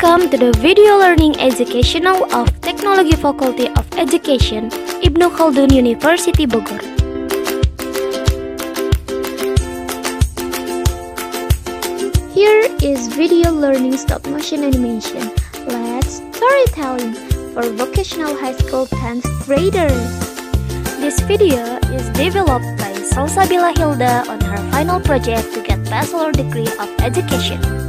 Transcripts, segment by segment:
Welcome to the Video Learning Educational of Technology Faculty of Education, Ibnu Khaldun University Bogor. Here is video learning stop motion animation. Let's storytelling for vocational high school 10th graders. This video is developed by Salsabila Hilda on her final project to get bachelor degree of education.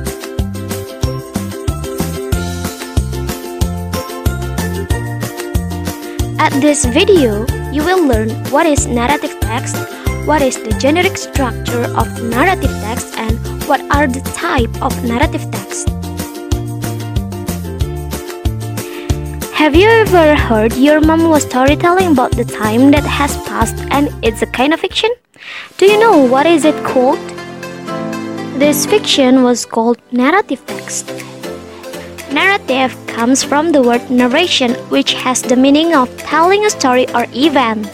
At this video, you will learn what is narrative text, what is the generic structure of narrative text, and what are the type of narrative text. Have you ever heard your mom was storytelling about the time that has passed and it's a kind of fiction? Do you know what is it called? This fiction was called narrative text. Narrative comes from the word narration, which has the meaning of telling a story or event.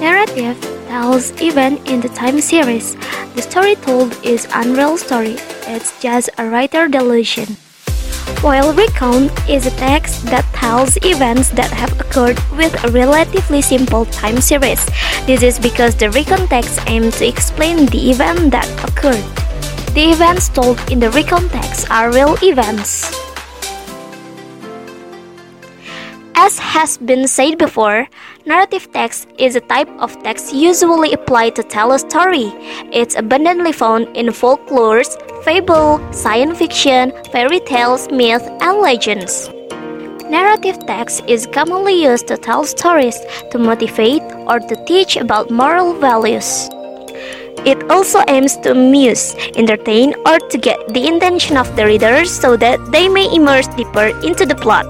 Narrative tells event in the time series. The story told is unreal story. It's just a writer delusion. While recount is a text that tells events that have occurred with a relatively simple time series. This is because the recount text aims to explain the event that occurred. The events told in the recount text are real events. As has been said before, narrative text is a type of text usually applied to tell a story. It's abundantly found in folklores, fable, science fiction, fairy tales, myth, and legends. Narrative text is commonly used to tell stories, to motivate, or to teach about moral values. It also aims to amuse, entertain, or to get the attention of the readers so that they may immerse deeper into the plot.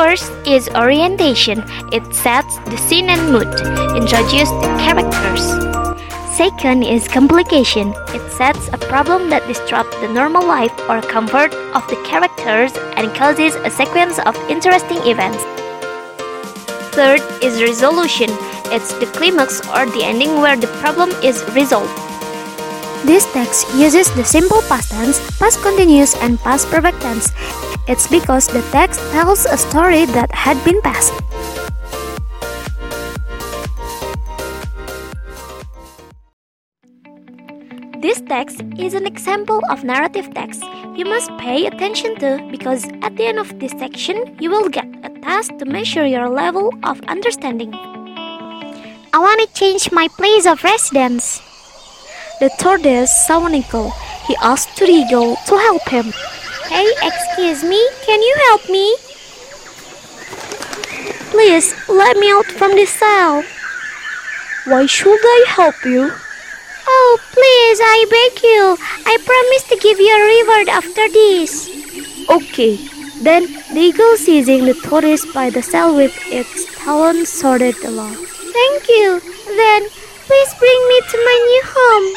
First is orientation. It sets the scene and mood, introduces the characters. Second is complication. It sets a problem that disrupts the normal life or comfort of the characters and causes a sequence of interesting events. Third is resolution. It's the climax or the ending where the problem is resolved. This text uses the simple past tense, past continuous, and past perfect tense. It's because the text tells a story that had been passed. This text is an example of narrative text you must pay attention to because at the end of this section you will get a task to measure your level of understanding. I want to change my place of residence. The tortoise saw an eagle. He asked the eagle to help him. Hey, excuse me, can you help me? Please, let me out from this cell. Why should I help you? Oh, please, I beg you. I promise to give you a reward after this. Okay, then the eagle seizing the tortoise by the cell with its talons sorted along. Thank you. Then, please bring me to my new home.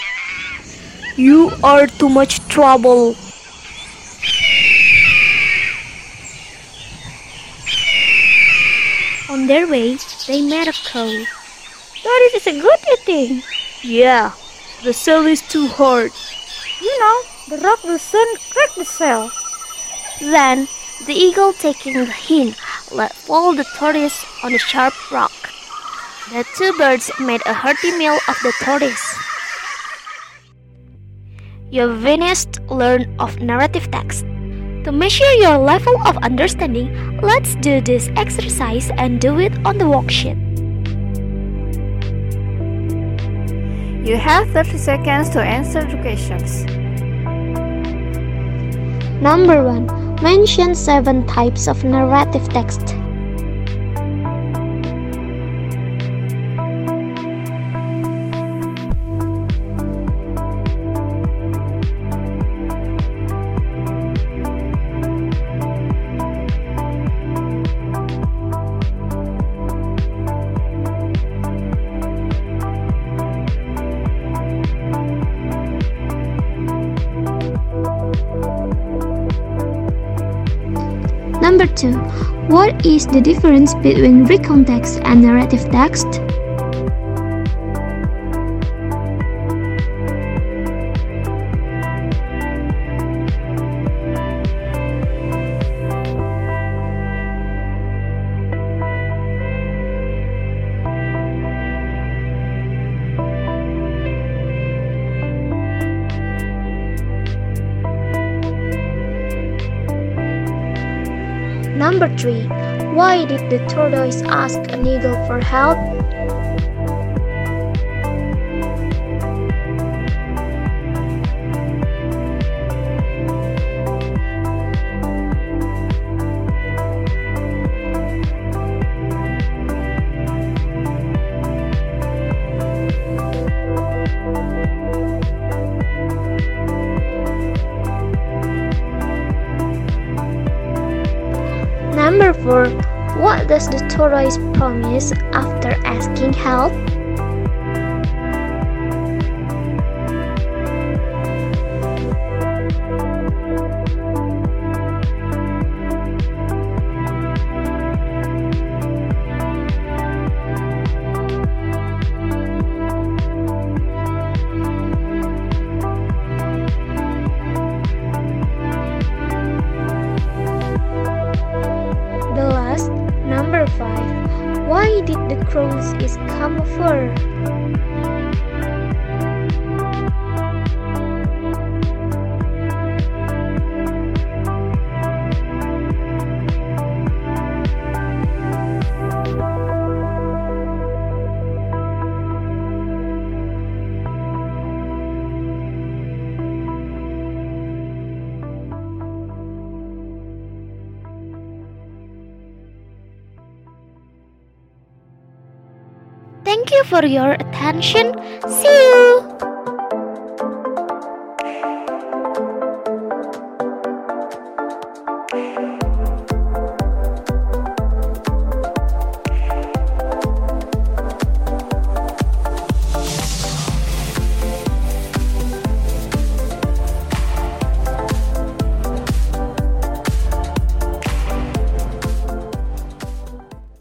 You are too much trouble. On their way, they met a crow. That is a good thing. Yeah, the cell is too hard. You know, the rock will soon crack the cell. Then, the eagle taking the hint, let fall the tortoise on a sharp rock. The two birds made a hearty meal of the tortoise. You've finished learn of narrative text. To measure your level of understanding, let's do this exercise and do it on the worksheet. You have 30 seconds to answer the questions. Number 1. Mention 7 types of narrative text. Number 2. What is the difference between recount text and narrative text? Number 3. Why did the tortoise ask an eagle for help? 4. What does the tortoise promise after asking help? Camuflor. Thank you for your attention. See you!